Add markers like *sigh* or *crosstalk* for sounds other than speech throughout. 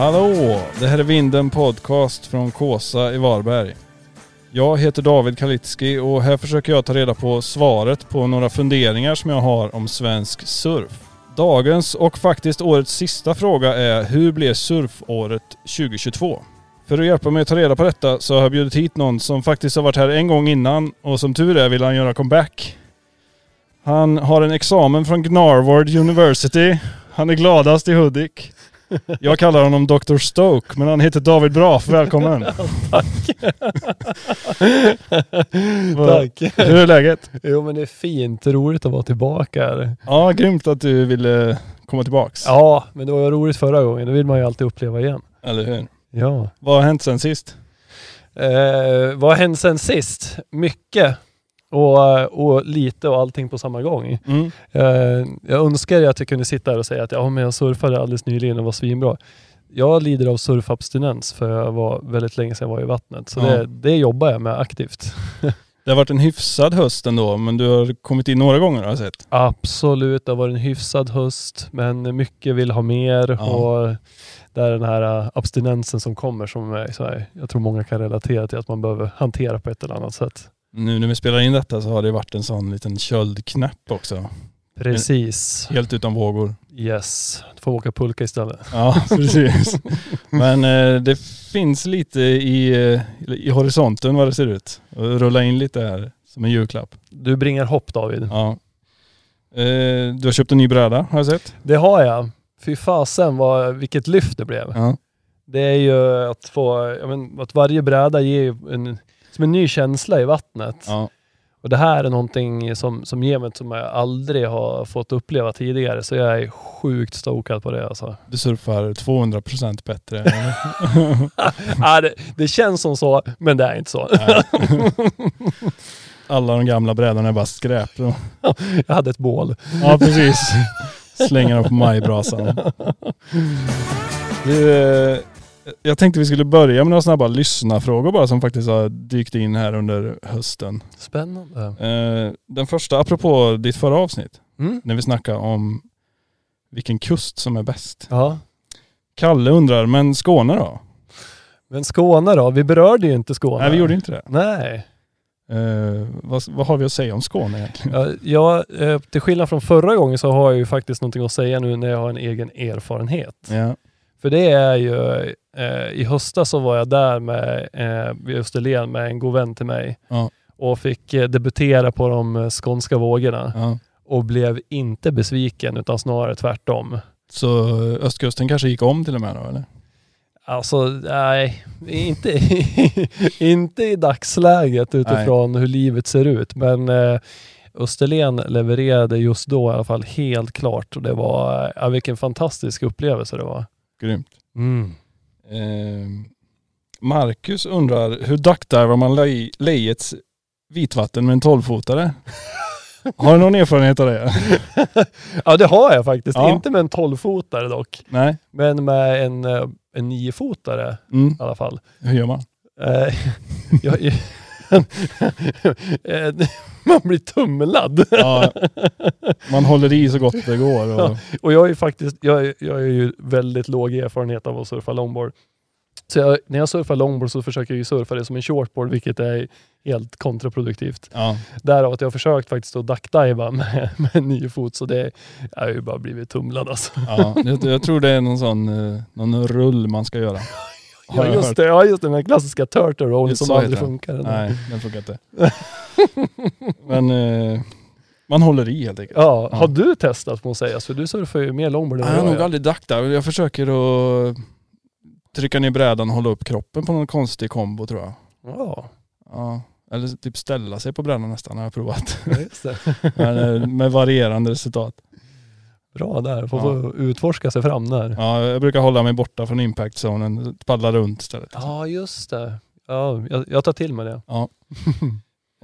Hallå! Det här är Vinden Podcast från Kåsa i Varberg. Jag heter David Kalitski och här försöker jag ta reda på svaret på några funderingar som jag har om svensk surf. Dagens och faktiskt årets sista fråga är hur blev surfåret 2022? För att hjälpa mig att ta reda på detta så har jag bjudit hit någon som faktiskt har varit här en gång innan och som tur är vill han göra comeback. Han har en examen från Gnarvard University. Han är gladast i Hudik. Jag kallar honom Dr. Stoke, men han heter David Braff. Välkommen. *laughs* Tack. Tack. Hur är läget? Jo men det är fint, roligt att vara tillbaka här. Ja, grymt att du ville komma tillbaks. Ja, men det var ju roligt förra gången, det vill man ju alltid uppleva igen. Eller hur? Ja. Vad har hänt sen sist? Eh, vad har hänt sen sist? Mycket. Och, och lite och allting på samma gång. Mm. Eh, jag önskar att jag kunde sitta här och säga att ja, men jag surfade alldeles nyligen och var svinbra. Jag lider av surfabstinens för jag var väldigt länge sedan jag var i vattnet. Så Ja. det, det jobbar jag med aktivt. *laughs* Det har varit en hyfsad höst ändå, men du har kommit in några gånger har jag sett. Absolut, det har varit en hyfsad höst men mycket vill ha mer Ja. och det är den här äh, abstinensen som kommer som är, så här, jag tror många kan relatera till att man behöver hantera på ett eller annat sätt. Nu när vi spelar in detta så har det varit en sån liten köldknäpp också. Precis. Helt utan vågor. Yes. Du får åka pulka istället. Ja, *laughs* precis. Men eh, det finns lite i, eh, i horisonten vad det ser ut. Rulla in lite här som en julklapp. Du bringar hopp David. Ja. Eh, du har köpt en ny bräda har jag sett. Det har jag. Fy fasen vad, vilket lyft det blev. Ja. Det är ju att få, men, att varje bräda ger en, som en ny känsla i vattnet. Ja. Och det här är någonting som, som ger mig som jag aldrig har fått uppleva tidigare. Så jag är sjukt stokad på det alltså. Du surfar 200% bättre. ah, *laughs* det, det känns som så, men det är inte så. Alla de gamla brädorna är bara skräp. *laughs* Jag hade ett bål. Ja precis. Slänger dem på majbrasan. *laughs* Du, eh, jag tänkte vi skulle börja med några snabba lyssnarfrågor bara som faktiskt har dykt in här under hösten. Spännande. Eh, Den första, apropå ditt förra avsnitt, Mm. när vi snackade om vilken kust som är bäst. Ja. Kalle undrar, men Skåne då? Men Skåne då? Vi berörde ju inte Skåne. Nej vi gjorde inte det. Nej. Eh, vad, vad har vi att säga om Skåne egentligen? Ja, jag, eh, till skillnad från förra gången så har jag ju faktiskt någonting att säga nu när jag har en egen erfarenhet. Ja. För det är ju, eh, i höstas så var jag där med, eh, vid Österlen med en god vän till mig Ja. och fick eh, debutera på de eh, skånska vågorna Ja. och blev inte besviken utan snarare tvärtom. Så eh, östkusten kanske gick om till och med då eller? Alltså nej, inte, *laughs* inte i dagsläget utifrån hur livet ser ut men eh, Österlen levererade just då i alla fall helt klart och det var, ja, vilken fantastisk upplevelse det var. Grymt. Mm. Eh, Marcus undrar, hur duckdivar man lej- lejets vitvatten med en 12-fotare? *laughs* Har du någon erfarenhet av det? *laughs* Ja det har jag faktiskt, Ja. inte med en 12-fotare dock. Nej? Men med en, eh, en 9-fotare Mm. i alla fall. Hur gör man? Eh, *laughs* jag, eh, *laughs* man blir tumlad. Ja, man håller i så gott det går. Och, Och jag är faktiskt, jag, är- jag är ju väldigt låg erfarenhet av att surfa longboard. Så jag, när jag surfar longboard så försöker jag ju surfa det som en shortboard, vilket är helt kontraproduktivt. ja. Därav att jag har försökt faktiskt att duckdiva med, *laughs* med en ny fot, så det jag har ju bara blivit tumlad alltså. Ja, jag, jag tror det är någon sån eh, någon rull man ska göra. *laughs* Har Ja jag just, det, ja just det, den klassiska turtle Just som aldrig den. funkar. Nej, den funkar inte. *laughs* Men eh, man håller i helt enkelt. Ja, Ja. har du testat må sägas? För du surfar ju mer longboard än Jag vad har jag nog aldrig duckdive. Jag försöker att trycka ner brädan och hålla upp kroppen på någon konstig kombo tror jag. Ja, Ja. Eller typ ställa sig på brädan nästan har jag provat. ja. *laughs* Men, eh, med varierande resultat. Bra där, får Ja. få utforska sig fram där. Ja, jag brukar hålla mig borta från impact-zonen, paddla runt istället. Ja, just det. Ja, jag, jag tar till mig det. *laughs*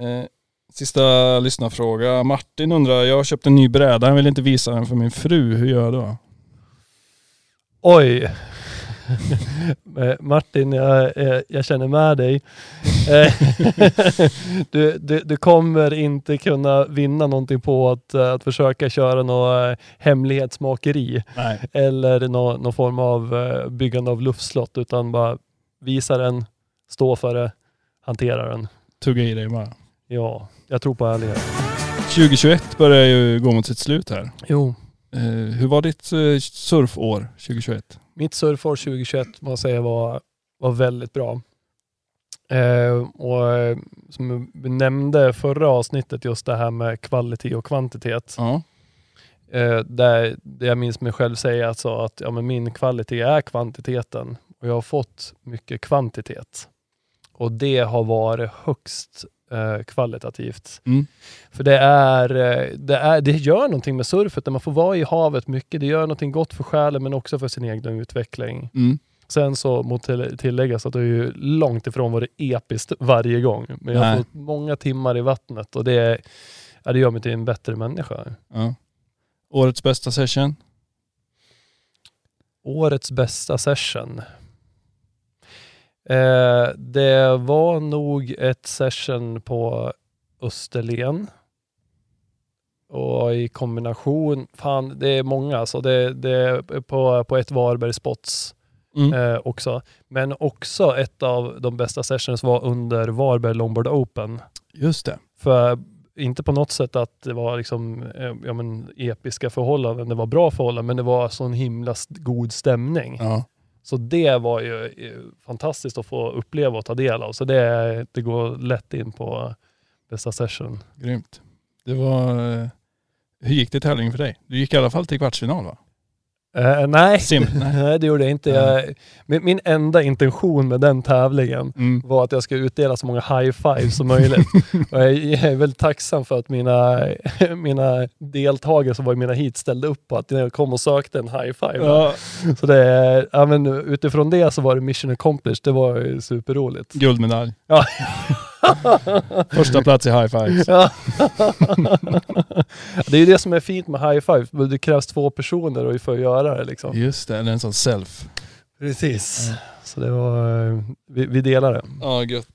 Eh, sista lyssnarfråga. Martin undrar, jag har köpt en ny bräda, jag vill inte visa den för min fru, hur gör jag då? Oj. Eh, Martin, jag, eh, jag känner med dig. Eh, *laughs* du, du, du kommer inte kunna vinna någonting på att, att försöka köra något hemlighetsmakeri Nej. eller någon, någon form av byggande av luftslott utan bara visa den, stå för det, hantera den. Tugga i dig bara. Ja, jag tror på ärlighet. 2021 börjar ju gå mot sitt slut här. Jo. Hur var ditt surfår 2021? Mitt surfår 2021 måste jag säga var, var väldigt bra. Eh, och eh, som vi nämnde förra avsnittet, just det här med kvalitet och kvantitet. Ja. Eh, där, där jag minns mig själv säga alltså att ja, men min kvalitet är kvantiteten och jag har fått mycket kvantitet. Och det har varit högst eh, kvalitativt. Mm. För det, är, eh, det, är, det gör någonting med surfet, när man får vara i havet mycket. Det gör någonting gott för själen men också för sin egen utveckling. Mm. Sen så måste tilläggas att det är ju långt ifrån varit episkt varje gång. Men jag har Nej. fått många timmar i vattnet och det, ja, det gör mig till en bättre människa. Ja. Årets bästa session? Årets bästa session. Eh, det var nog ett session på Österlen. Och i kombination, fan det är många, så det, det är på, på ett Varberg Spots Mm. eh, också. Men också ett av de bästa sessions var under Varberg Longboard Open. Just det. För inte på något sätt att det var liksom, eh, ja, men, episka förhållanden, det var bra förhållanden, men det var sån himla god stämning. Ja. Så det var ju eh, fantastiskt att få uppleva och ta del av. Så det, det går lätt in på eh, bästa session. Grymt. Det var... Eh, hur gick det i tävlingen för dig? Du gick i alla fall till kvartsfinal va? Eh, nej. *laughs* Nej. det gjorde jag inte. Jag, min, min enda intention med den tävlingen Mm. var att jag skulle utdela så många high fives som möjligt. *laughs* och jag, jag är väldigt tacksam för att mina, *laughs* mina deltagare som var i mina hit ställde upp på att jag kom och sökte en high five. Ja, Så det, ja, men utifrån det så var det mission accomplished. Det var superroligt. guldmedalj. Ja. *laughs* Första plats i high fives. Ja. *laughs* det är ju det som är fint med high five. Det krävs två personer för att göra det liksom. Just det, eller en sån self. Precis. Så det var, vi, vi delar det. Ja, gött.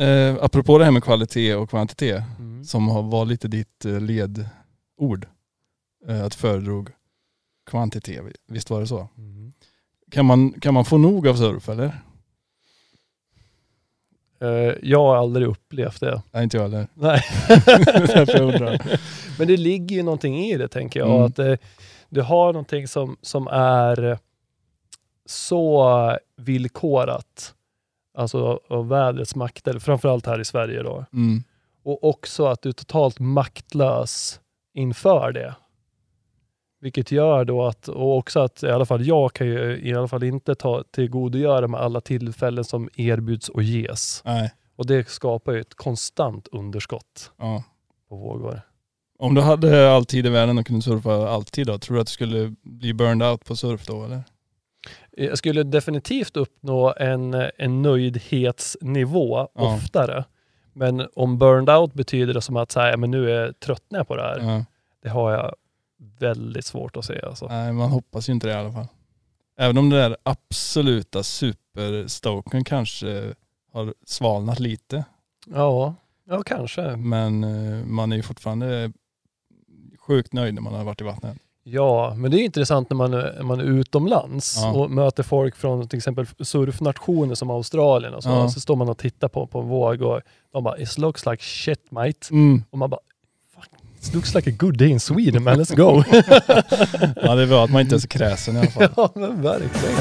Eh, apropå det här med kvalitet och kvantitet, Mm. som har- var lite ditt eh, ledord. Eh, att föredrog kvantitet, visst var det så? Mm. Kan man, kan man få nog av surf eller? Eh, jag har aldrig upplevt det. Nej, inte jag heller. *laughs* Nej. *laughs* Jag. Men det ligger ju någonting i det tänker jag. Mm. Att det, du har någonting som, som är så villkorat. Alltså av vädrets makter, framförallt här i Sverige då. Mm. Och också att du är totalt maktlös inför det. Vilket gör då att, och också att i alla fall jag kan ju i alla fall inte ta tillgodogöra med alla tillfällen som erbjuds och ges. Nej, Och det skapar ju ett konstant underskott ja. på vågor. Om du hade all tid i världen och kunde surfa alltid då, tror du att du skulle bli burned out på surf då eller? Jag skulle definitivt uppnå en, en nöjdhetsnivå Ja. oftare. Men om burned out betyder det som att så här, men nu är jag tröttnar på det här. Ja. Det har jag väldigt svårt att se. Alltså. Nej, man hoppas ju inte det i alla fall. Även om det där absoluta superstoken kanske har svalnat lite. Ja, ja kanske. Men eh, man är ju fortfarande sjukt nöjd när man har varit i vattnet. Ja, men det är intressant när man, är- man är utomlands Ja. och möter folk från till exempel surfnationer som Australien och så. Ja. Så står man och tittar på, på en våg och de bara “It looks like shit mate” Mm. och man bara “Fuck, it looks like a good day in Sweden man, let's go”. *laughs* Ja det är bra att man inte är så kräsen i alla fall. ja, men verkligen.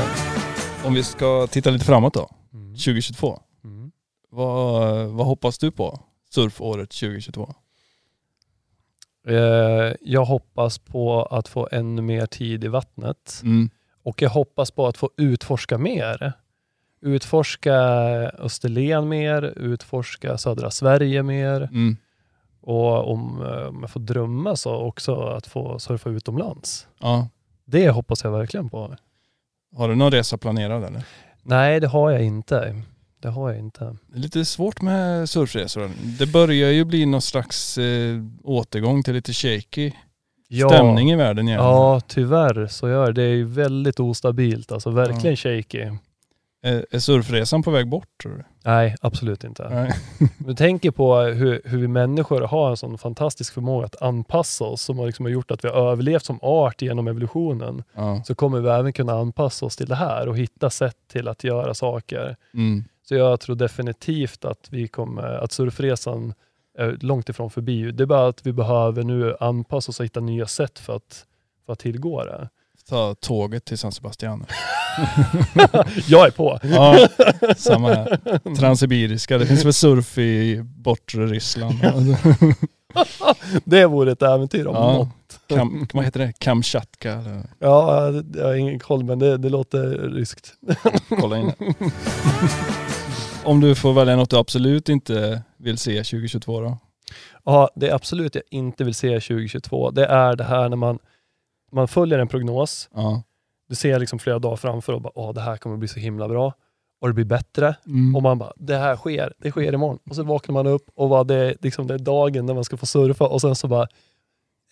Om vi ska titta lite framåt då, Mm. 2022. Mm. Vad, vad hoppas du på surfåret 2022? Eh, jag hoppas på att få ännu mer tid i vattnet Mm. och jag hoppas på att få utforska mer. Utforska Österlen mer, utforska södra Sverige mer Mm. Och om, eh, om jag får drömma så också att få surfa utomlands. Ja. Det hoppas jag verkligen på. Har du någon resa planerad eller? Nej, det har jag inte. Det har jag inte. Det är lite svårt med surfresor. Det börjar ju bli någon slags eh, återgång till lite shaky Ja. stämning i världen igen. Ja, tyvärr så gör det. Det är ju väldigt ostabilt, alltså verkligen shaky. Är, är surfresan på väg bort tror du? Nej, absolut inte. Nej. *laughs* Du tänker på hur, hur vi människor har en sån fantastisk förmåga att anpassa oss som har, liksom har gjort att vi har överlevt som art genom evolutionen. Ja. Så kommer vi även kunna anpassa oss till det här och hitta sätt till att göra saker. Mm. Så jag tror definitivt att vi kommer, att surfresan är långt ifrån förbi. Det är bara att vi behöver nu anpassa oss och hitta nya sätt för att, för att tillgå det. Ta tåget till San Sebastian. *laughs* Jag är på! Ja, samma här. Transsibiriska. Det finns väl surf i bortre Ryssland. *laughs* Det vore ett äventyr om Ja. något. Kam, vad heter det? Kamchatka? Eller? Ja, jag har ingen koll men det, det låter ryskt. Kolla in det. Om du får välja något du absolut inte vill se 2022 då? Ja, det är absolut jag inte vill se 2022. Det är det här när man, man följer en prognos. Ja. Du ser liksom flera dagar framför och bara, åh det här kommer bli så himla bra. Och det blir bättre. Mm. Och man bara, det här sker, det sker imorgon. Och så vaknar man upp och bara, det, är liksom, det är dagen när man ska få surfa och sen så bara,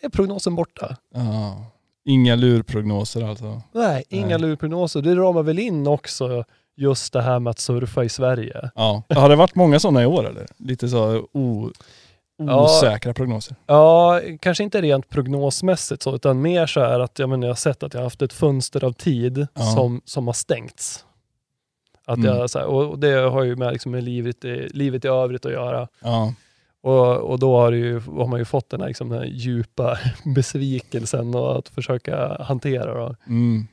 är prognosen borta. Ja. Inga lurprognoser alltså. Nej, inga Nej. lurprognoser. Det ramar väl in också just det här med att surfa i Sverige. Ja. Har det varit många sådana i år eller? Lite så o, Ja. osäkra prognoser. Ja, kanske inte rent prognosmässigt så, utan mer så här att jag, menar, jag har sett att jag har haft ett fönster av tid Ja. som, som har stängts. Att Mm. jag, så här, och det har ju med, liksom, med livet, i, livet i övrigt att göra. Ja. Och, och då har, ju, har man ju fått den här, liksom, den här djupa *laughs* besvikelsen och att försöka hantera. Då. Mm.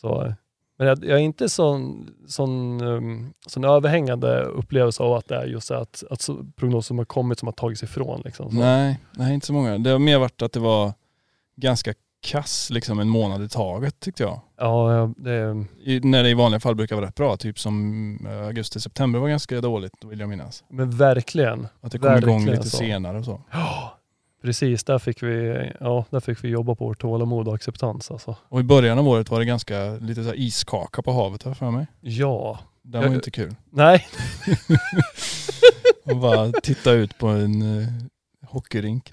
Så, men jag, jag är inte sån, sån, um, sån överhängande upplevelse av att det är just att, att prognoser som har kommit som har tagits ifrån. Liksom, så. Nej, nej, inte så många. Det har mer varit att det var ganska kass liksom en månad i taget tyckte jag. Ja, det, I, när det i vanliga fall brukar vara rätt bra. Typ som eh, augusti-september var ganska dåligt vill jag minnas. men verkligen. Att det kom igång lite så. senare och så. Ja, precis. Där fick, vi, ja, där fick vi jobba på vårt tålamod och acceptans. Alltså. Och i början av året var det ganska lite så iskaka på havet här för mig. Ja, Den var ju Jag- inte kul. nej, *laughs* Och bara titta ut på en uh, hockeyrink. *laughs*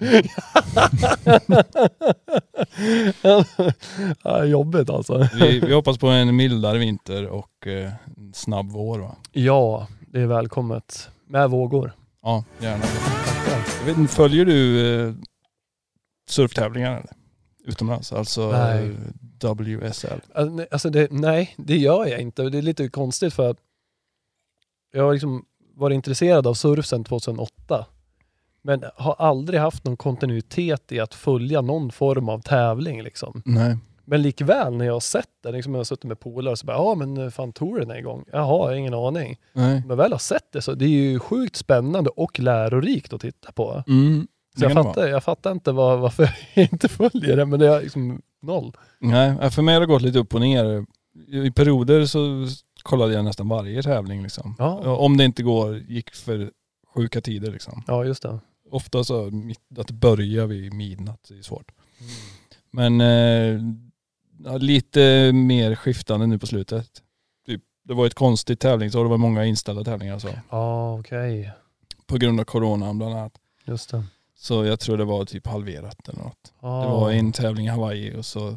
ja, jobbigt alltså. Vi, vi hoppas på en mildare vinter och en snabb vår va? Ja, det är välkommet. Med vågor. Ja, gärna. Vet följer du eh, surftävlingar utomlands? Alltså Nej. WSL? Nej, Alltså det, nej, det gör jag inte. Det är lite konstigt för att jag har liksom varit intresserad av surf sedan 2008. Men har aldrig haft någon kontinuitet i att följa någon form av tävling. Liksom. Nej. Men likväl när jag har sett det, liksom jag har suttit med polare och så bara, ja men eh, fan touren är igång. Jaha, jag har ingen aning. Nej. Men väl har sett det så det är ju sjukt spännande och lärorikt att titta på. Mm. Så jag fattar, jag fattar inte var, varför jag *laughs* inte följer det, men det är liksom noll. Nej, för mig har det gått lite upp och ner. I perioder så kollade jag nästan varje tävling liksom. Ja. Om det inte går, gick för sjuka tider liksom. Ja, just det. Ofta så att det börjar vid midnatt, det är svårt. Men eh, lite mer skiftande nu på slutet. Typ, det var ett konstigt tävlingsår, det var många inställda tävlingar så. Ja, okej. På grund av coronan bland annat. Just det. Så jag tror det var typ halverat eller något. Ah. Det var en tävling i Hawaii och så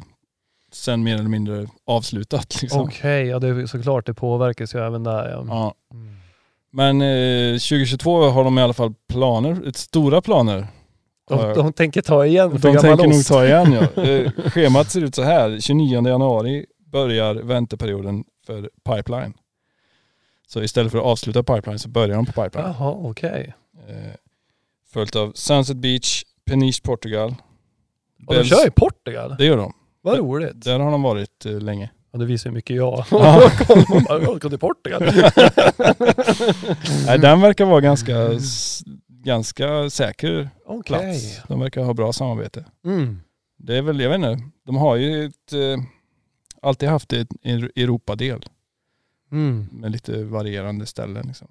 sen mer eller mindre avslutat liksom. Okej, ja det är såklart, det påverkas ju även där. Ja. Ja. Mm. Men eh, 2022 har de i alla fall planer, stora planer. Har De, de tänker ta igen för De tänker nog ost. ta igen ja. *laughs* Eh, Schemat ser ut så här. 29 januari börjar vänteperioden för pipeline. Så istället för att avsluta pipeline så börjar de på pipeline. Jaha, okej. Eh, följt av Sunset Beach, Peniche Portugal. Och de kör i Portugal? Det gör de. Vad roligt. Där har de varit eh, länge. Ja, det visar hur mycket jag *laughs* Jag ska till Portugal. *laughs* Nej, den verkar vara ganska, ganska säker Okej. plats. De verkar ha bra samarbete. Mm. Det är väl, jag vet inte, de har ju ett, eh, alltid haft ett en Europadel Mm. med lite varierande ställen. Liksom.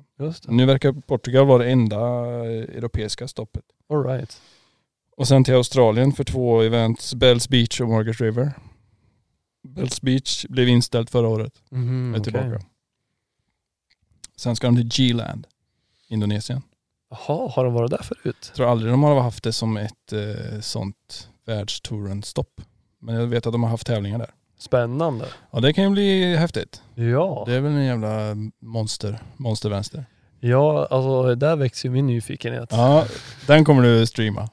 Nu verkar Portugal vara det enda eh, europeiska stoppet. All right. Och sen till Australien för två events, Bells Beach och Margaret River. Bells Beach blev inställt förra året, Mhm, är tillbaka. Sen ska de till G-land, Indonesien. Jaha, har de varit där förut? Jag tror aldrig de har haft det som ett eh, sånt världstouren-stopp. Men jag vet att de har haft tävlingar där. Spännande. Ja det kan ju bli häftigt. Ja. Det är väl en jävla monster, monstervänster. Ja, alltså där växer ju min nyfikenhet. Ja, den kommer du streama.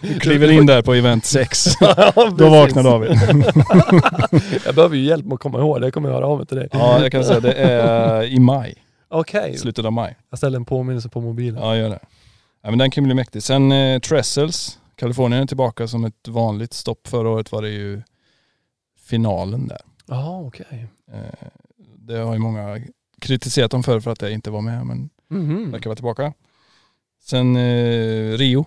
*laughs* Kliver in där på event 6. *laughs* Ja, Då vaknar David. *laughs* jag behöver ju hjälp med att komma ihåg det. Jag kommer höra av mig till dig. Ja, jag kan säga det är i maj. Okej, Slutet av maj. jag ställer en påminnelse på mobilen. Ja, gör det. Ja, men den kan bli mäktig. Sen eh, Trestles, Kalifornien är tillbaka som ett vanligt stopp. Förra året var det ju finalen där. Ja, okej. Eh, det har ju många kritiserat dem för för att det inte var med, men Mhm. verkar vara tillbaka. Sen eh, Rio.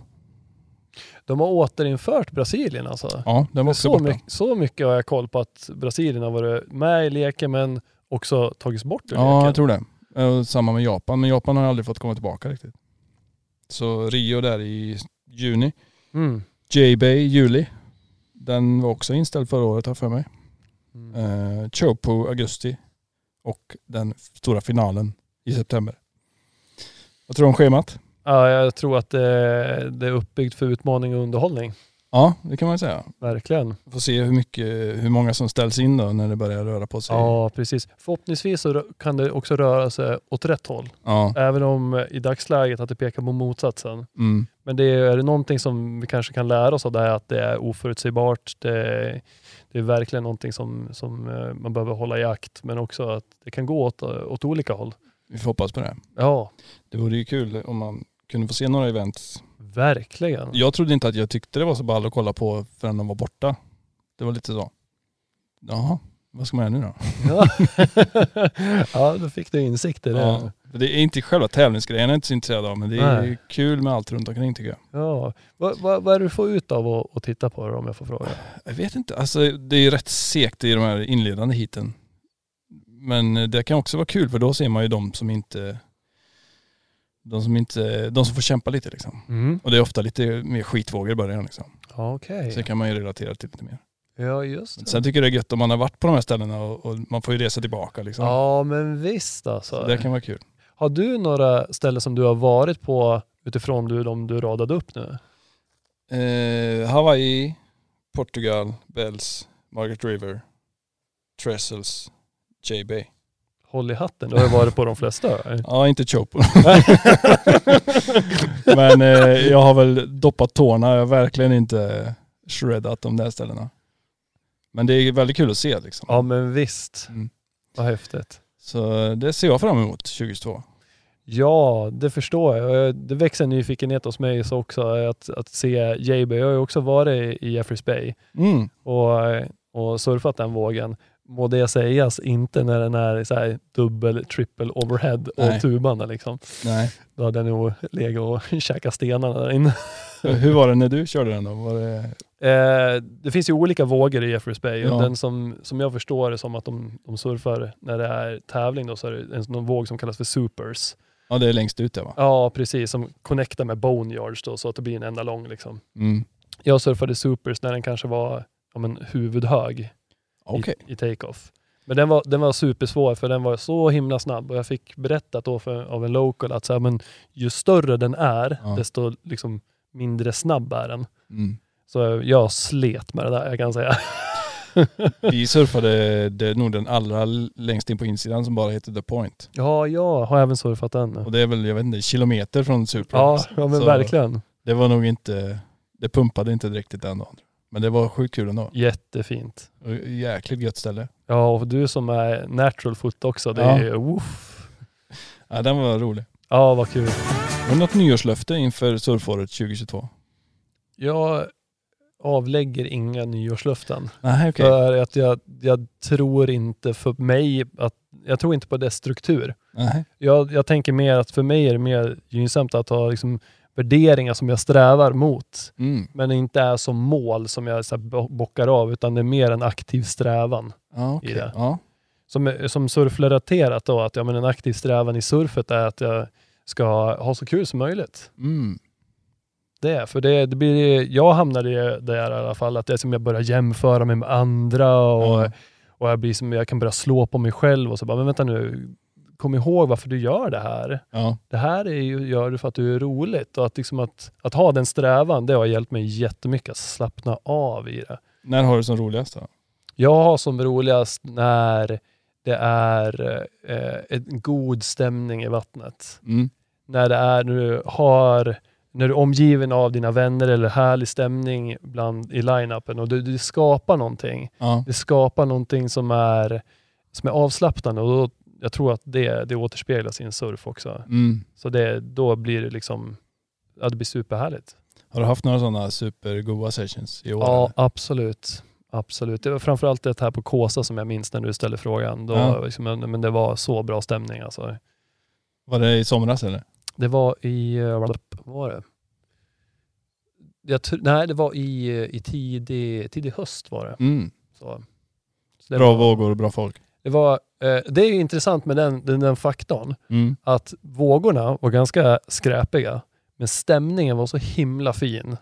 De har återinfört Brasilien alltså. Ja, den var också så, borta. mycket, så mycket har jag koll på att Brasilien har varit med i leken men också tagits bort ur Ja, leken. jag tror det. Och samma med Japan, men Japan har aldrig fått komma tillbaka riktigt. Så Rio där i juni. Mm. J-Bay juli. Den var också inställd förra året har för mig. Mm. Eh, Chopo augusti. Och den stora finalen i september. Vad tror du om schemat? Ja, jag tror att det, det är uppbyggt för utmaning och underhållning. Ja, det kan man säga. Verkligen. Får se hur, mycket, hur många som ställs in då när det börjar röra på sig. Ja, precis. Förhoppningsvis så kan det också röra sig åt rätt håll. Ja. Även om eh, i dagsläget att det pekar på motsatsen. Mm. Men det är, är det någonting som vi kanske kan lära oss av det här att det är oförutsägbart. Det, det är verkligen någonting som, som eh, man behöver hålla i akt. Men också att det kan gå åt, åt olika håll. Vi får hoppas på det. Ja, Det vore ju kul om man kunde få se några events. Verkligen. Jag trodde inte att jag tyckte det var så ball att kolla på förrän de var borta. Det var lite så. Jaha, vad ska man göra nu då? Ja, *laughs* ja då fick du insikt i det. Ja, det är inte själva tävlingsgrejen jag är inte så intresserad av, men det är Nej. kul med allt runt omkring tycker jag. Ja. Vad, vad, vad är det du får ut av att, att titta på det om jag får fråga? Jag vet inte, alltså det är ju rätt segt i de här inledande hiten. Men det kan också vara kul för då ser man ju de som inte, de som inte, de som får kämpa lite liksom. Mm. Och det är ofta lite mer skitvågor i början liksom. Okej. Så det kan man ju relatera till lite mer. Ja, just det. Sen tycker jag det är gött om man har varit på de här ställena och, och man får ju resa tillbaka liksom. Ja, men visst alltså. Så det kan vara kul. Har du några ställen som du har varit på utifrån du, de du radade upp nu? Eh, Hawaii, Portugal, Bells, Margaret River, Trestles, J-Bay. Håll i hatten, du har ju varit på de flesta. Ja, inte Chopo. *laughs* Men eh, jag har väl doppat tårna. Jag har verkligen inte shreddat de där ställena. Men det är väldigt kul att se liksom. ja, men visst. Mm. Vad häftigt. Så det ser jag fram emot 2022. Ja, det förstår jag. Eh, Det växer en nyfikenhet hos mig så också att, att se JB. Jag har ju också varit i Jeffreys Bay Mm. och, eh, och surfat den vågen. Må det sägas, inte när den är så här dubbel, triple overhead Nej. och tuban liksom. Nej. Då hade jag nog legat och *laughs* käkat stenarna där inne. Hur var det när du körde den då? Var det... Eh, det finns ju olika vågor i Jeffreys Bay. Ja. Och den som, som jag förstår det som att de, de surfar när det är tävling då, så är det en sån våg som kallas för supers. Ja, det är längst ut där va? Ja, precis. Som connectar med boneyards då, så att det blir en enda lång. Liksom. Mm. Jag surfade supers när den kanske var ja, men, huvudhög Okej. i, i take-off. Men den var, den var supersvår för den var så himla snabb och jag fick berättat då för, av en local att så här, men, ju större den är, Ja. desto liksom, mindre snabb är den. Mm. Så jag slet med det där, jag kan säga. *laughs* Vi *laughs* surfade det nog den allra längst in på insidan som bara heter The Point. Ja, jag har även surfat den. Och det är väl, jag vet inte, kilometer från Super. Ja, ja men Så verkligen. Det var nog inte, det pumpade inte riktigt den dagen. Men det var sjukt kul ändå. Jättefint. Och Jäkligt gött ställe. Ja, och du som är natural foot också, det Ja. är woof. Ja, den var rolig. Ja, vad kul. Var det något nyårslöfte inför surfåret 2022? Jag avlägger inga nyårslöften. Nej okej. För att jag, jag tror inte för mig att, jag tror inte på dess struktur. Nej. Jag, jag tänker mer att för mig är det mer gynnsamt att ha liksom värderingar som jag strävar mot, Mm. men inte är som mål som jag så här bo- bockar av, utan det är mer en aktiv strävan. Ja, okej. I det. Ja. Som, som surfrelaterat då, att ja, men en aktiv strävan i surfet är att jag ska ha så kul som möjligt. Mm. Det, för det, det blir, jag hamnade i det i alla fall, att det är som jag börjar jämföra mig med andra och, Ja. och jag, blir som, jag kan börja slå på mig själv och så bara, men vänta nu, kom ihåg varför du gör det här. Ja. Det här är ju, gör du för att du är roligt och att, liksom att, att ha den strävan, det har hjälpt mig jättemycket att slappna av i det. När har du som roligast då? Jag har som roligast när det är eh, en god stämning i vattnet. Mm. När det är, när du har, när du är omgiven av dina vänner eller härlig stämning bland, i line-upen och du, du skapar någonting. Ja. Det skapar någonting som är, som är avslappnande och då, jag tror att det, det återspeglas i en surf också. Mm. Så det, då blir det liksom, ja det blir superhärligt. Har du haft några sådana supergoa sessions i år? Ja, eller? absolut. Absolut. Det var framförallt det här på Kåsa som jag minns när du ställde frågan. Då, Ja. liksom, men det var så bra stämning alltså. Var det i somras eller? Det var i, eh, vad var det? Jag nej, det var i, i tidig, tidig höst var det. Mm. Så. Så det Bra var, vågor och bra folk. Det, var, det är ju intressant med den, den, den faktorn, Mm. att vågorna var ganska skräpiga, men stämningen var så himla fin.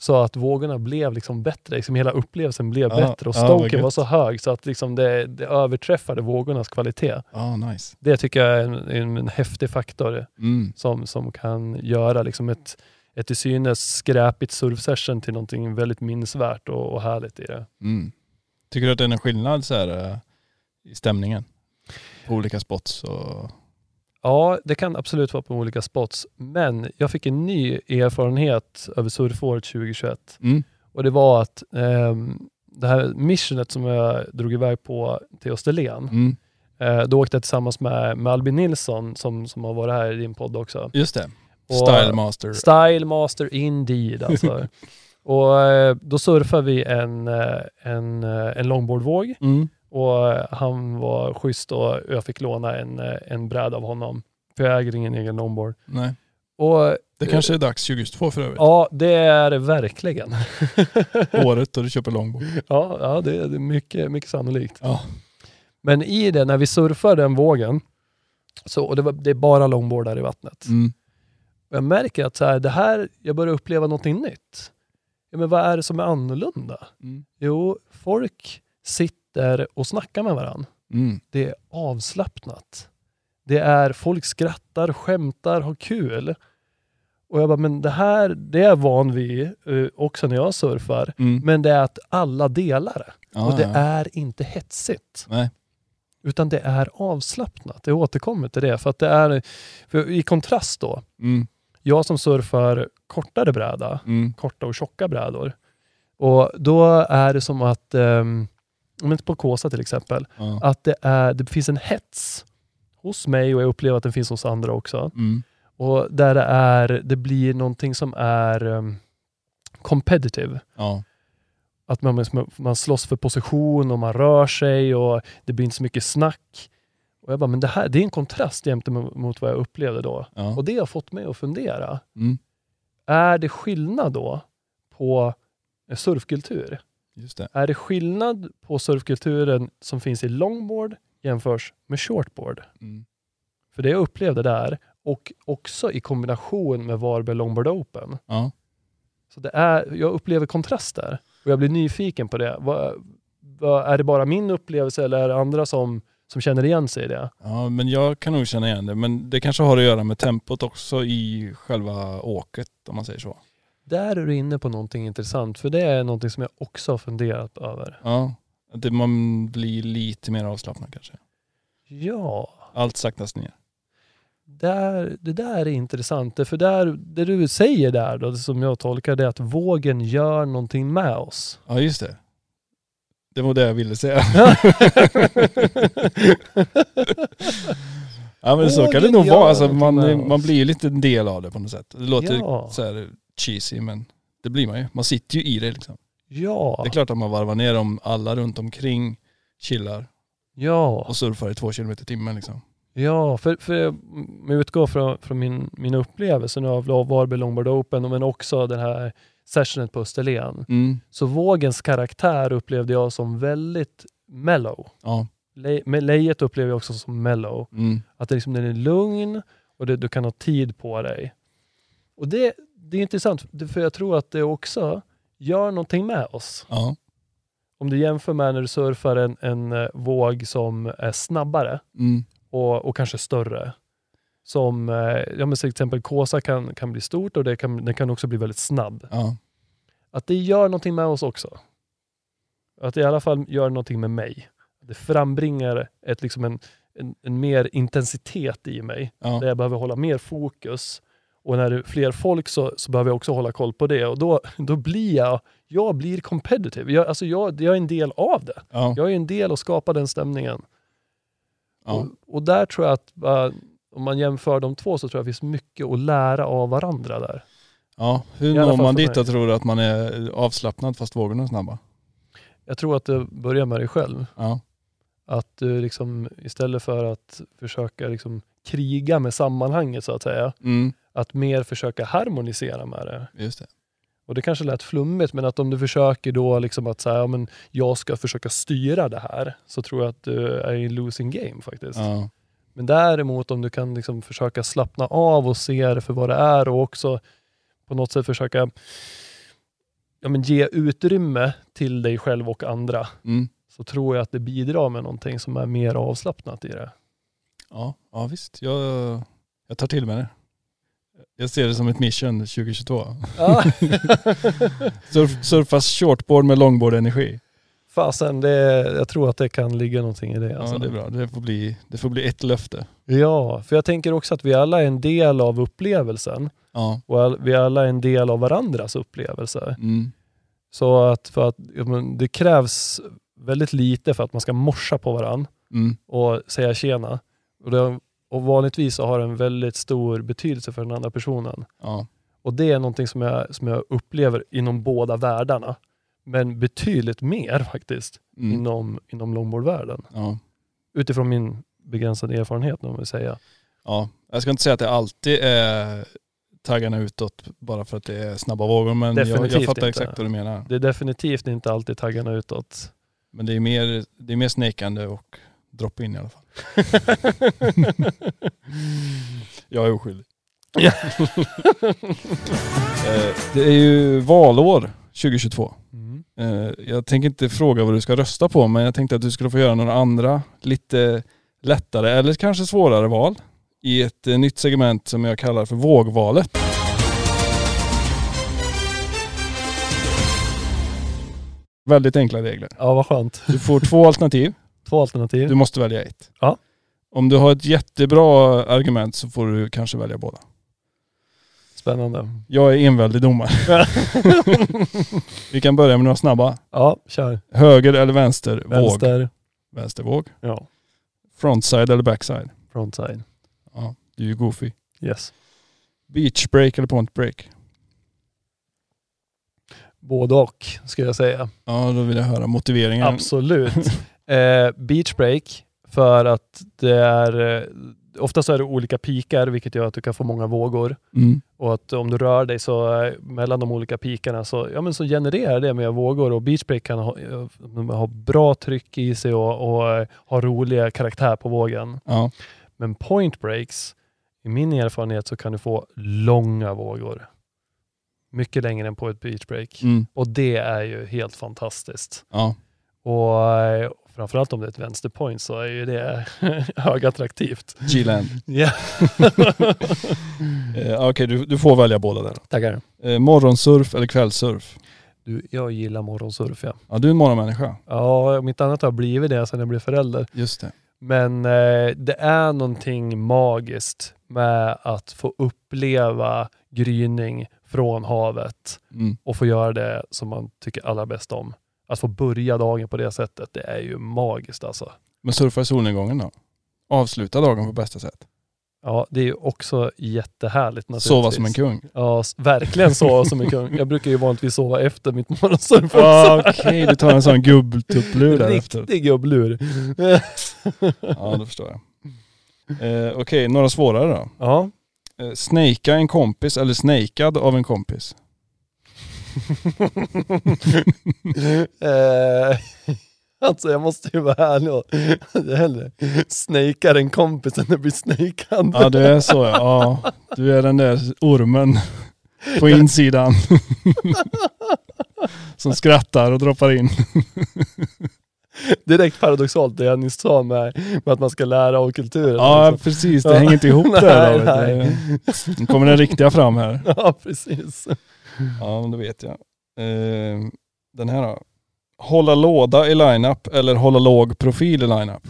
Så att vågorna blev liksom bättre, liksom hela upplevelsen blev Ja, bättre och stoken gött. var så hög så att liksom det, det överträffade vågornas kvalitet. Ja, nice. Det tycker jag är en, en, en häftig faktor Mm. som, som kan göra liksom ett, ett till synes skräpigt surfsession till någonting väldigt minnesvärt och, och härligt i det. Mm. Tycker du att det är en skillnad så här, eh, i stämningen? På olika spots och... Ja, det kan absolut vara på olika spots, men jag fick en ny erfarenhet över surfåret 2021 Mm. och det var att ehm, det här missionet som jag drog iväg på till Österlen, Mm. eh, då åkte jag tillsammans med, med Albin Nilsson som, som har varit här i din podd också. Just det. Style Master. Style master indeed alltså. *laughs* och eh, då surfade vi en, eh, en, eh, en longboardvåg Mm. Och eh, han var schysst och jag fick låna en, eh, en bräda av honom. För jag äger ingen egen longboard. Nej. Och Det kanske är dags 2022 för övrigt. ja, det är det verkligen. *laughs* Året då du köper longboard. ja, ja det, är- mycket, mycket sannolikt. Ja. Men i det, när vi surfar den vågen, så, och det, var, det är bara longboardar i vattnet. Mm. Jag märker att så här, det här, jag börjar uppleva någonting nytt. Ja, men vad är det som är annorlunda? Mm. Jo, folk sitter och snackar med varandra. Mm. Det är avslappnat. Det är folk skrattar, skämtar, har kul. Och jag bara, men det här, det är jag van vid eh, också när jag surfar. Mm. Men det är att alla delar det. Ja, och det ja. är inte hetsigt. Nej. Utan det är avslappnat. Jag återkommer till det. För att det är, i kontrast då, Mm. jag som surfar kortare bräda, Mm. korta och tjocka brädor. Och då är det som att, um, om inte på Kåsa till exempel, Ja. att det, är, det finns en hets hos mig och jag upplever att den finns hos andra också. Mm. Och där det, är, det blir någonting som är um, competitive. Ja. Att man, man slåss för position och man rör sig och det blir inte så mycket snack. Och jag bara, men det här det är en kontrast jämte mot vad jag upplevde då. Ja. Och det har fått mig att fundera. Mm. Är det skillnad då på surfkultur? Det. Är det skillnad på surfkulturen som finns i longboard jämförs med shortboard? Mm. För det jag upplevde där och också i kombination med Varberg Longboard Open. Ja. Så det är, jag upplever kontraster och jag blir nyfiken på det. Vad, vad, är det bara min upplevelse eller är det andra som, som känner igen sig i det? ja, men jag kan nog känna igen det. Men det kanske har att göra med tempot också i själva åket om man säger så. Där är du inne på någonting intressant, för det är någonting som jag också har funderat över. Ja. Att man blir lite mer avslappnad kanske. Ja, Allt saktas ner. där, det där är intressant. För där, det du säger där, då, som jag tolkar det, är att vågen gör någonting med oss. Ja just det. Det var det jag ville säga. Ja *laughs* men så kan det nog vara. Alltså, man, man blir ju lite en del av det på något sätt. Det låter Ja. så här cheesy men det blir man ju. Man sitter ju i det liksom. ja, Det är klart att man varvar ner om alla runt omkring chillar ja. och surfar i två kilometer i timmen liksom. Ja, för, för med utgå från, från min, min upplevelse nu av Varberg Longboard Open, men också den här sessionen på Österlen. Mm. Så vågens karaktär upplevde jag som väldigt mellow. Ja. Le, lejet upplever jag också som mellow. Mm. Att det liksom, den är lugn och det, du kan ha tid på dig. Och det, det är intressant, för jag tror att det också gör någonting med oss. Ja. Om du jämför med när du surfar en, en eh, våg som är snabbare, Mm. och, och kanske större. Som, eh, ja men till exempel Kåsa kan, kan bli stort och det kan, det kan också bli väldigt snabb. Ja. Att det gör någonting med oss också. Att det i alla fall gör någonting med mig. Det frambringar ett, liksom en, en, en mer intensitet i mig. Ja. Där jag behöver hålla mer fokus. Och när det är fler folk så, så behöver jag också hålla koll på det. Och då, då blir jag, jag blir competitive. Jag, alltså jag, jag är en del av det. Ja. Jag är en del att skapa den stämningen. Ja. Och, och där tror jag att uh, om man jämför de två så tror jag det finns mycket att lära av varandra där. ja. Hur når man dit då tror du att man är avslappnad fast vågorna är snabba? Jag tror att det börjar med dig själv. Ja. Att du liksom istället för att försöka liksom kriga med sammanhanget så att säga, Mm. Att mer försöka harmonisera med det. Just det. Och det kanske lät flummigt, men att om du försöker då liksom att säga, ja, men jag ska försöka styra det här, så tror jag att du är i en losing game faktiskt. Ja. Men däremot om du kan liksom försöka slappna av och se det för vad det är och också på något sätt försöka ja, men ge utrymme till dig själv och andra, Mm. så tror jag att det bidrar med någonting som är mer avslappnat i det. Ja. ja, visst. Jag, jag tar till mig det. Jag ser det som ett mission 2022. Ja. *laughs* Surf, surfa shortboard med longboard-energi. Fasen, det, jag tror att det kan ligga någonting i det. Alltså. Ja, det är bra. Det får bli, det får bli ett löfte. Ja, för jag tänker också att vi alla är en del av upplevelsen Ja. och all, vi alla är en del av varandras upplevelse. Mm. Så att, för att det krävs väldigt lite för att man ska morsa på varandra Mm. och säga tjena. Och, det, och vanligtvis så har det en väldigt stor betydelse för den andra personen. Ja. Och det är någonting som jag, som jag upplever inom båda världarna. Men betydligt mer faktiskt Mm. inom, inom longboardvärlden. Ja. Utifrån min begränsade erfarenhet om vi säga. ja. Jag ska inte säga att det alltid är taggarna utåt bara för att det är snabba vågor men jag, jag fattar inte. exakt vad du menar. Det är definitivt inte alltid taggarna utåt. Men det är mer, det är mer snekande och drop in i alla fall. *laughs* Jag är oskyldig. Ja. *laughs* Eh, det är ju valår 2022. Mm. Eh, Jag tänker inte fråga vad du ska rösta på men jag tänkte att du skulle få göra några andra lite lättare eller kanske svårare val i ett eh, nytt segment som jag kallar för vågvalet. Väldigt enkla regler. Ja, vad skönt. Du får två alternativ. *laughs* Två alternativ. Du måste välja ett. Ja. Om du har ett jättebra argument så får du kanske välja båda. Spännande. Jag är enväldig domare. *laughs* Vi kan börja med några snabba. Ja, kör. Höger eller vänster våg? Vänster. Vänstervåg. Ja, Frontside eller backside? frontside. Ja, du är ju goofy. Yes. Beach break eller point break? Både och, skulle jag säga. Ja, då vill jag höra motiveringen. Absolut. *laughs* eh, beach break, för att det är, eh, ofta så är det olika pikar, vilket gör att du kan få många vågor. Mm. Och att om du rör dig så eh, mellan de olika pikarna så, ja, men så genererar det mer vågor och beach break kan ha, eh, ha bra tryck i sig och, och eh, ha roliga karaktär på vågen. Ja. Men point breaks, i min erfarenhet så kan du få långa vågor. Mycket längre än på ett beach break. Mm. Och det är ju helt fantastiskt. Ja. Och framförallt om det är ett vänsterpoint så är ju det *laughs* högattraktivt. G-land. *laughs* Ja, *laughs* Eh, Okej, du, du får välja båda där. tackar. Eh, morgonsurf eller kvällsurf? Du, jag gillar morgonsurf ja. Ja, du är en morgonmänniska. Ja, om inte annat har blivit det sedan jag blev förälder. Just det. Men eh, det är någonting magiskt med att få uppleva gryning från havet Mm. och få göra det som man tycker allra bäst om. Att få börja dagen på det sättet, det är ju magiskt alltså. Men surfa i solnedgången då? Avsluta dagen på bästa sätt. Ja, det är ju också jättehärligt naturligtvis. Sova som en kung. Ja, verkligen sova som en kung. Jag brukar ju vanligtvis sova efter mitt morgonsurf också. Ja, Okej, du tar en sån gubbtupplur där efter. Riktig gubblur. Ja, det förstår jag. Eh, Okej, några svårare då. Ja. Eh, snakea en kompis eller snakead av en kompis? *laughs* eh, alltså jag måste ju vara ärlig och hellre snakear en kompis än att bli snakead. Ja, du är så ja. ja. Du är den där ormen på insidan. *laughs* Som skrattar och droppar in. Direkt paradoxalt det jag nyss sa med, med att man ska lära av kulturen. Ja, liksom. precis. Det hänger inte ihop där. *laughs* Nej, David. Det- Nu kommer den riktiga fram här. ja precis. Ja, men det vet jag. Eh, den här då. Hålla låda i lineup eller hålla låg profil i lineup?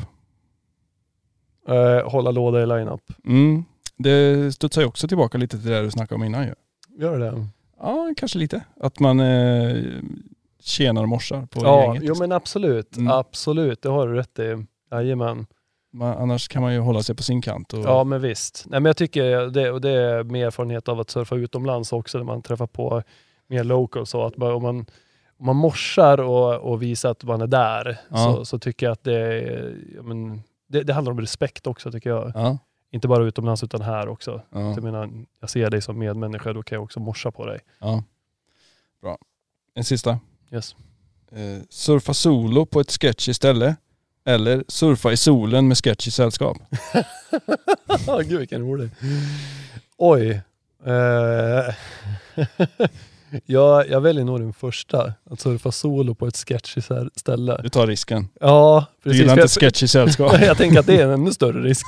Eh, hålla låda i line-up. Mm. Det studsar ju också tillbaka lite till det du snackade om innan ju. Gör det? Ja, kanske lite. Att man eh, tjänar och morsar på Ja, gänget. jo men absolut. Mm. Absolut, det har du rätt i. Jajamän. Man, annars kan man ju hålla sig på sin kant. Och, Ja men visst. Nej, men jag tycker det, och det är med erfarenhet av att surfa utomlands också, när man träffar på mer locals. Så att bara, om, man, om man morsar och, och visar att man är där, Ja. så, så tycker jag att det, är- ja, men, det, det handlar om respekt också tycker jag. Ja, Inte bara utomlands utan här också. ja, Jag menar, jag ser dig som medmänniska, då kan jag också morsa på dig. ja. Bra. En sista. Yes. Eh, surfa solo på ett sketchy ställe eller surfa i solen med sketchy sällskap. *laughs* Gud vilken rolig. Oj. Eh, *laughs* jag, jag väljer nog den första. Att surfa solo på ett sketchy ställe. Du tar risken. Ja, Du precis. gillar För inte sketchy sällskap. *laughs* jag, jag tänker att det är en ännu större risk.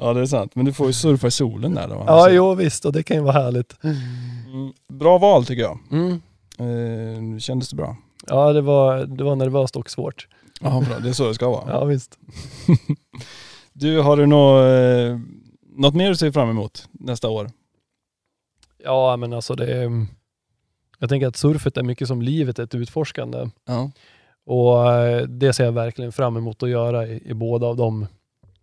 ja det är sant. Men du får ju surfa i solen där då. ja, jo visst. Och det kan ju vara härligt. Mm, Bra val tycker jag. Mm. Eh, kändes det bra? Ja, det var, det var nervöst och svårt. Ja bra, det är så det ska vara. *laughs* Ja, visst. *laughs* Du, har du något, eh, något mer du ser fram emot nästa år? Ja, men alltså det är... Jag tänker att surfet är mycket som livet, ett utforskande. Ja. Och eh, det ser jag verkligen fram emot att göra i, i båda av de,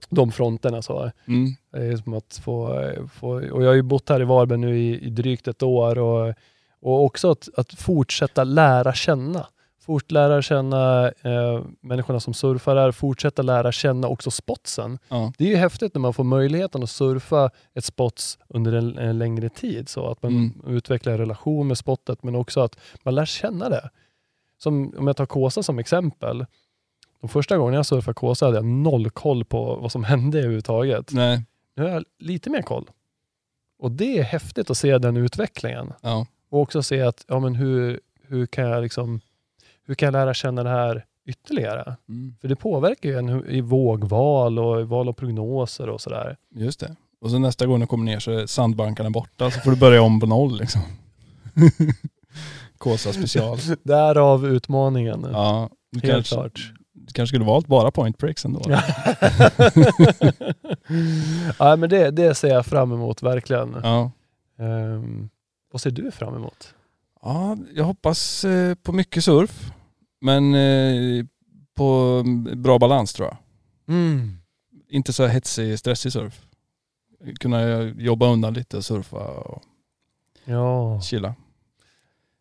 de fronterna. Så. Mm. Det är som att få, eh, få, och jag har ju bott här i Varberg nu i, i drygt ett år och, och också att, att fortsätta lära känna. Fort lära känna eh, människorna som surfar här, fortsätta lära känna också spotsen. Ja. Det är ju häftigt när man får möjligheten att surfa ett spots under en, en längre tid. Så att man Mm. utvecklar en relation med spottet men också att man lär känna det. Som, om jag tar Kåsa som exempel. De första gången jag surfade Kåsa hade jag noll koll på vad som *laughs* hände överhuvudtaget. Nej. Nu har jag lite mer koll. Och det är häftigt att se den utvecklingen. Ja. Och också se att, ja men hur, hur kan jag liksom, hur kan jag lära känna det här ytterligare? Mm. För det påverkar ju en i vågval och i val av prognoser och sådär. Just det. Och så nästa gång du kommer ner så är sandbankarna borta så får du börja om på noll liksom. *laughs* Kåsa special. *laughs* Därav utmaningen. Ja. Helt kanske, klart. du kanske skulle valt bara point breaks ändå. Ja. *laughs* men det, det ser jag fram emot verkligen. Ja. Ehm, vad ser du fram emot? Ja, jag hoppas eh, på mycket surf. Men eh, på bra balans tror jag. Inte så hetsig, stressig surf. Kunna jobba undan lite och surfa och Ja, chilla.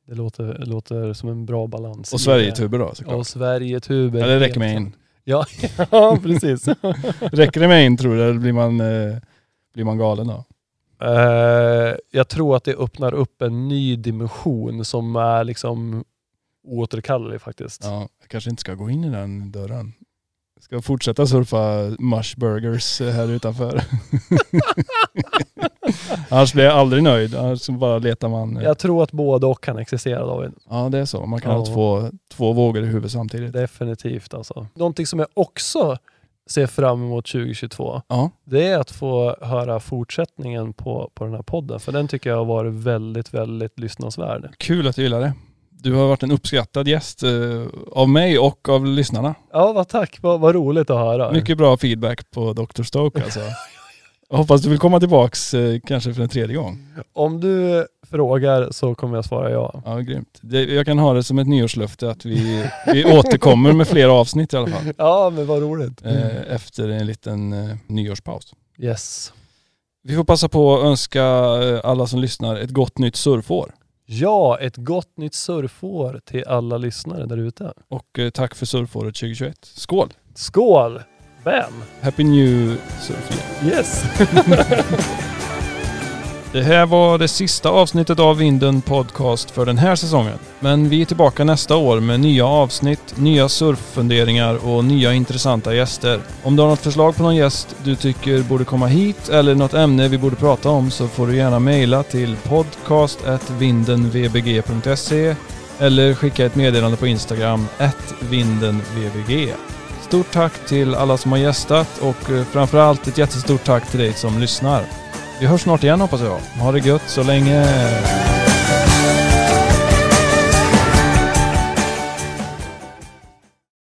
det låter, låter som en bra balans. Och Sverigetuber då såklart. Och Sverigetuber. Ja, det räcker med en. Ja, *laughs* ja precis. *laughs* Räcker det med en tror du eller blir man, eh, blir man galen då? Eh, jag tror att det öppnar upp en ny dimension som är liksom oåterkallelig faktiskt. Ja, jag kanske inte ska gå in i den dörren. Jag ska fortsätta surfa mush burgers eh, här utanför. *laughs* Annars blir jag aldrig nöjd. Annars bara letar man. Jag tror att både och kan existera David. Ja det är så. Man kan Ja. ha två, två vågor i huvudet samtidigt. Definitivt alltså. Någonting som jag också ser fram emot 2022, Ja, det är att få höra fortsättningen på, på den här podden. För den tycker jag har varit väldigt, väldigt lyssnansvärd. kul att du gillar det. Du har varit en uppskattad gäst eh, av mig och av lyssnarna. Ja, vad tack. Vad, vad roligt att höra. Mycket bra feedback på Dr. Stoke alltså. *laughs* Jag hoppas du vill komma tillbaks eh, kanske för en tredje gång. Om du frågar så kommer jag svara ja. Ja, grymt. Det, jag kan ha det som ett nyårslöfte att vi, vi återkommer med fler avsnitt i alla fall. *laughs* Ja, men vad roligt. Eh, efter en liten eh, nyårspaus. Yes. Vi får passa på att önska eh, alla som lyssnar ett gott nytt surfår. Ja, ett gott nytt surfår till alla lyssnare där ute. Och eh, tack för surfåret 2021. Skål! Skål! Bam! Happy New Surf Year. Yes! *laughs* Det här var det sista avsnittet av Vinden Podcast för den här säsongen. Men vi är tillbaka nästa år med nya avsnitt, nya surffunderingar och nya intressanta gäster. Om du har något förslag på någon gäst du tycker borde komma hit eller något ämne vi borde prata om så får du gärna mejla till podcastvindenvbg.se eller skicka ett meddelande på Instagram, vindenvbg. Stort tack till alla som har gästat och eh, framförallt ett jättestort tack till dig som lyssnar. Vi hörs snart igen hoppas jag. Ha det gött så länge.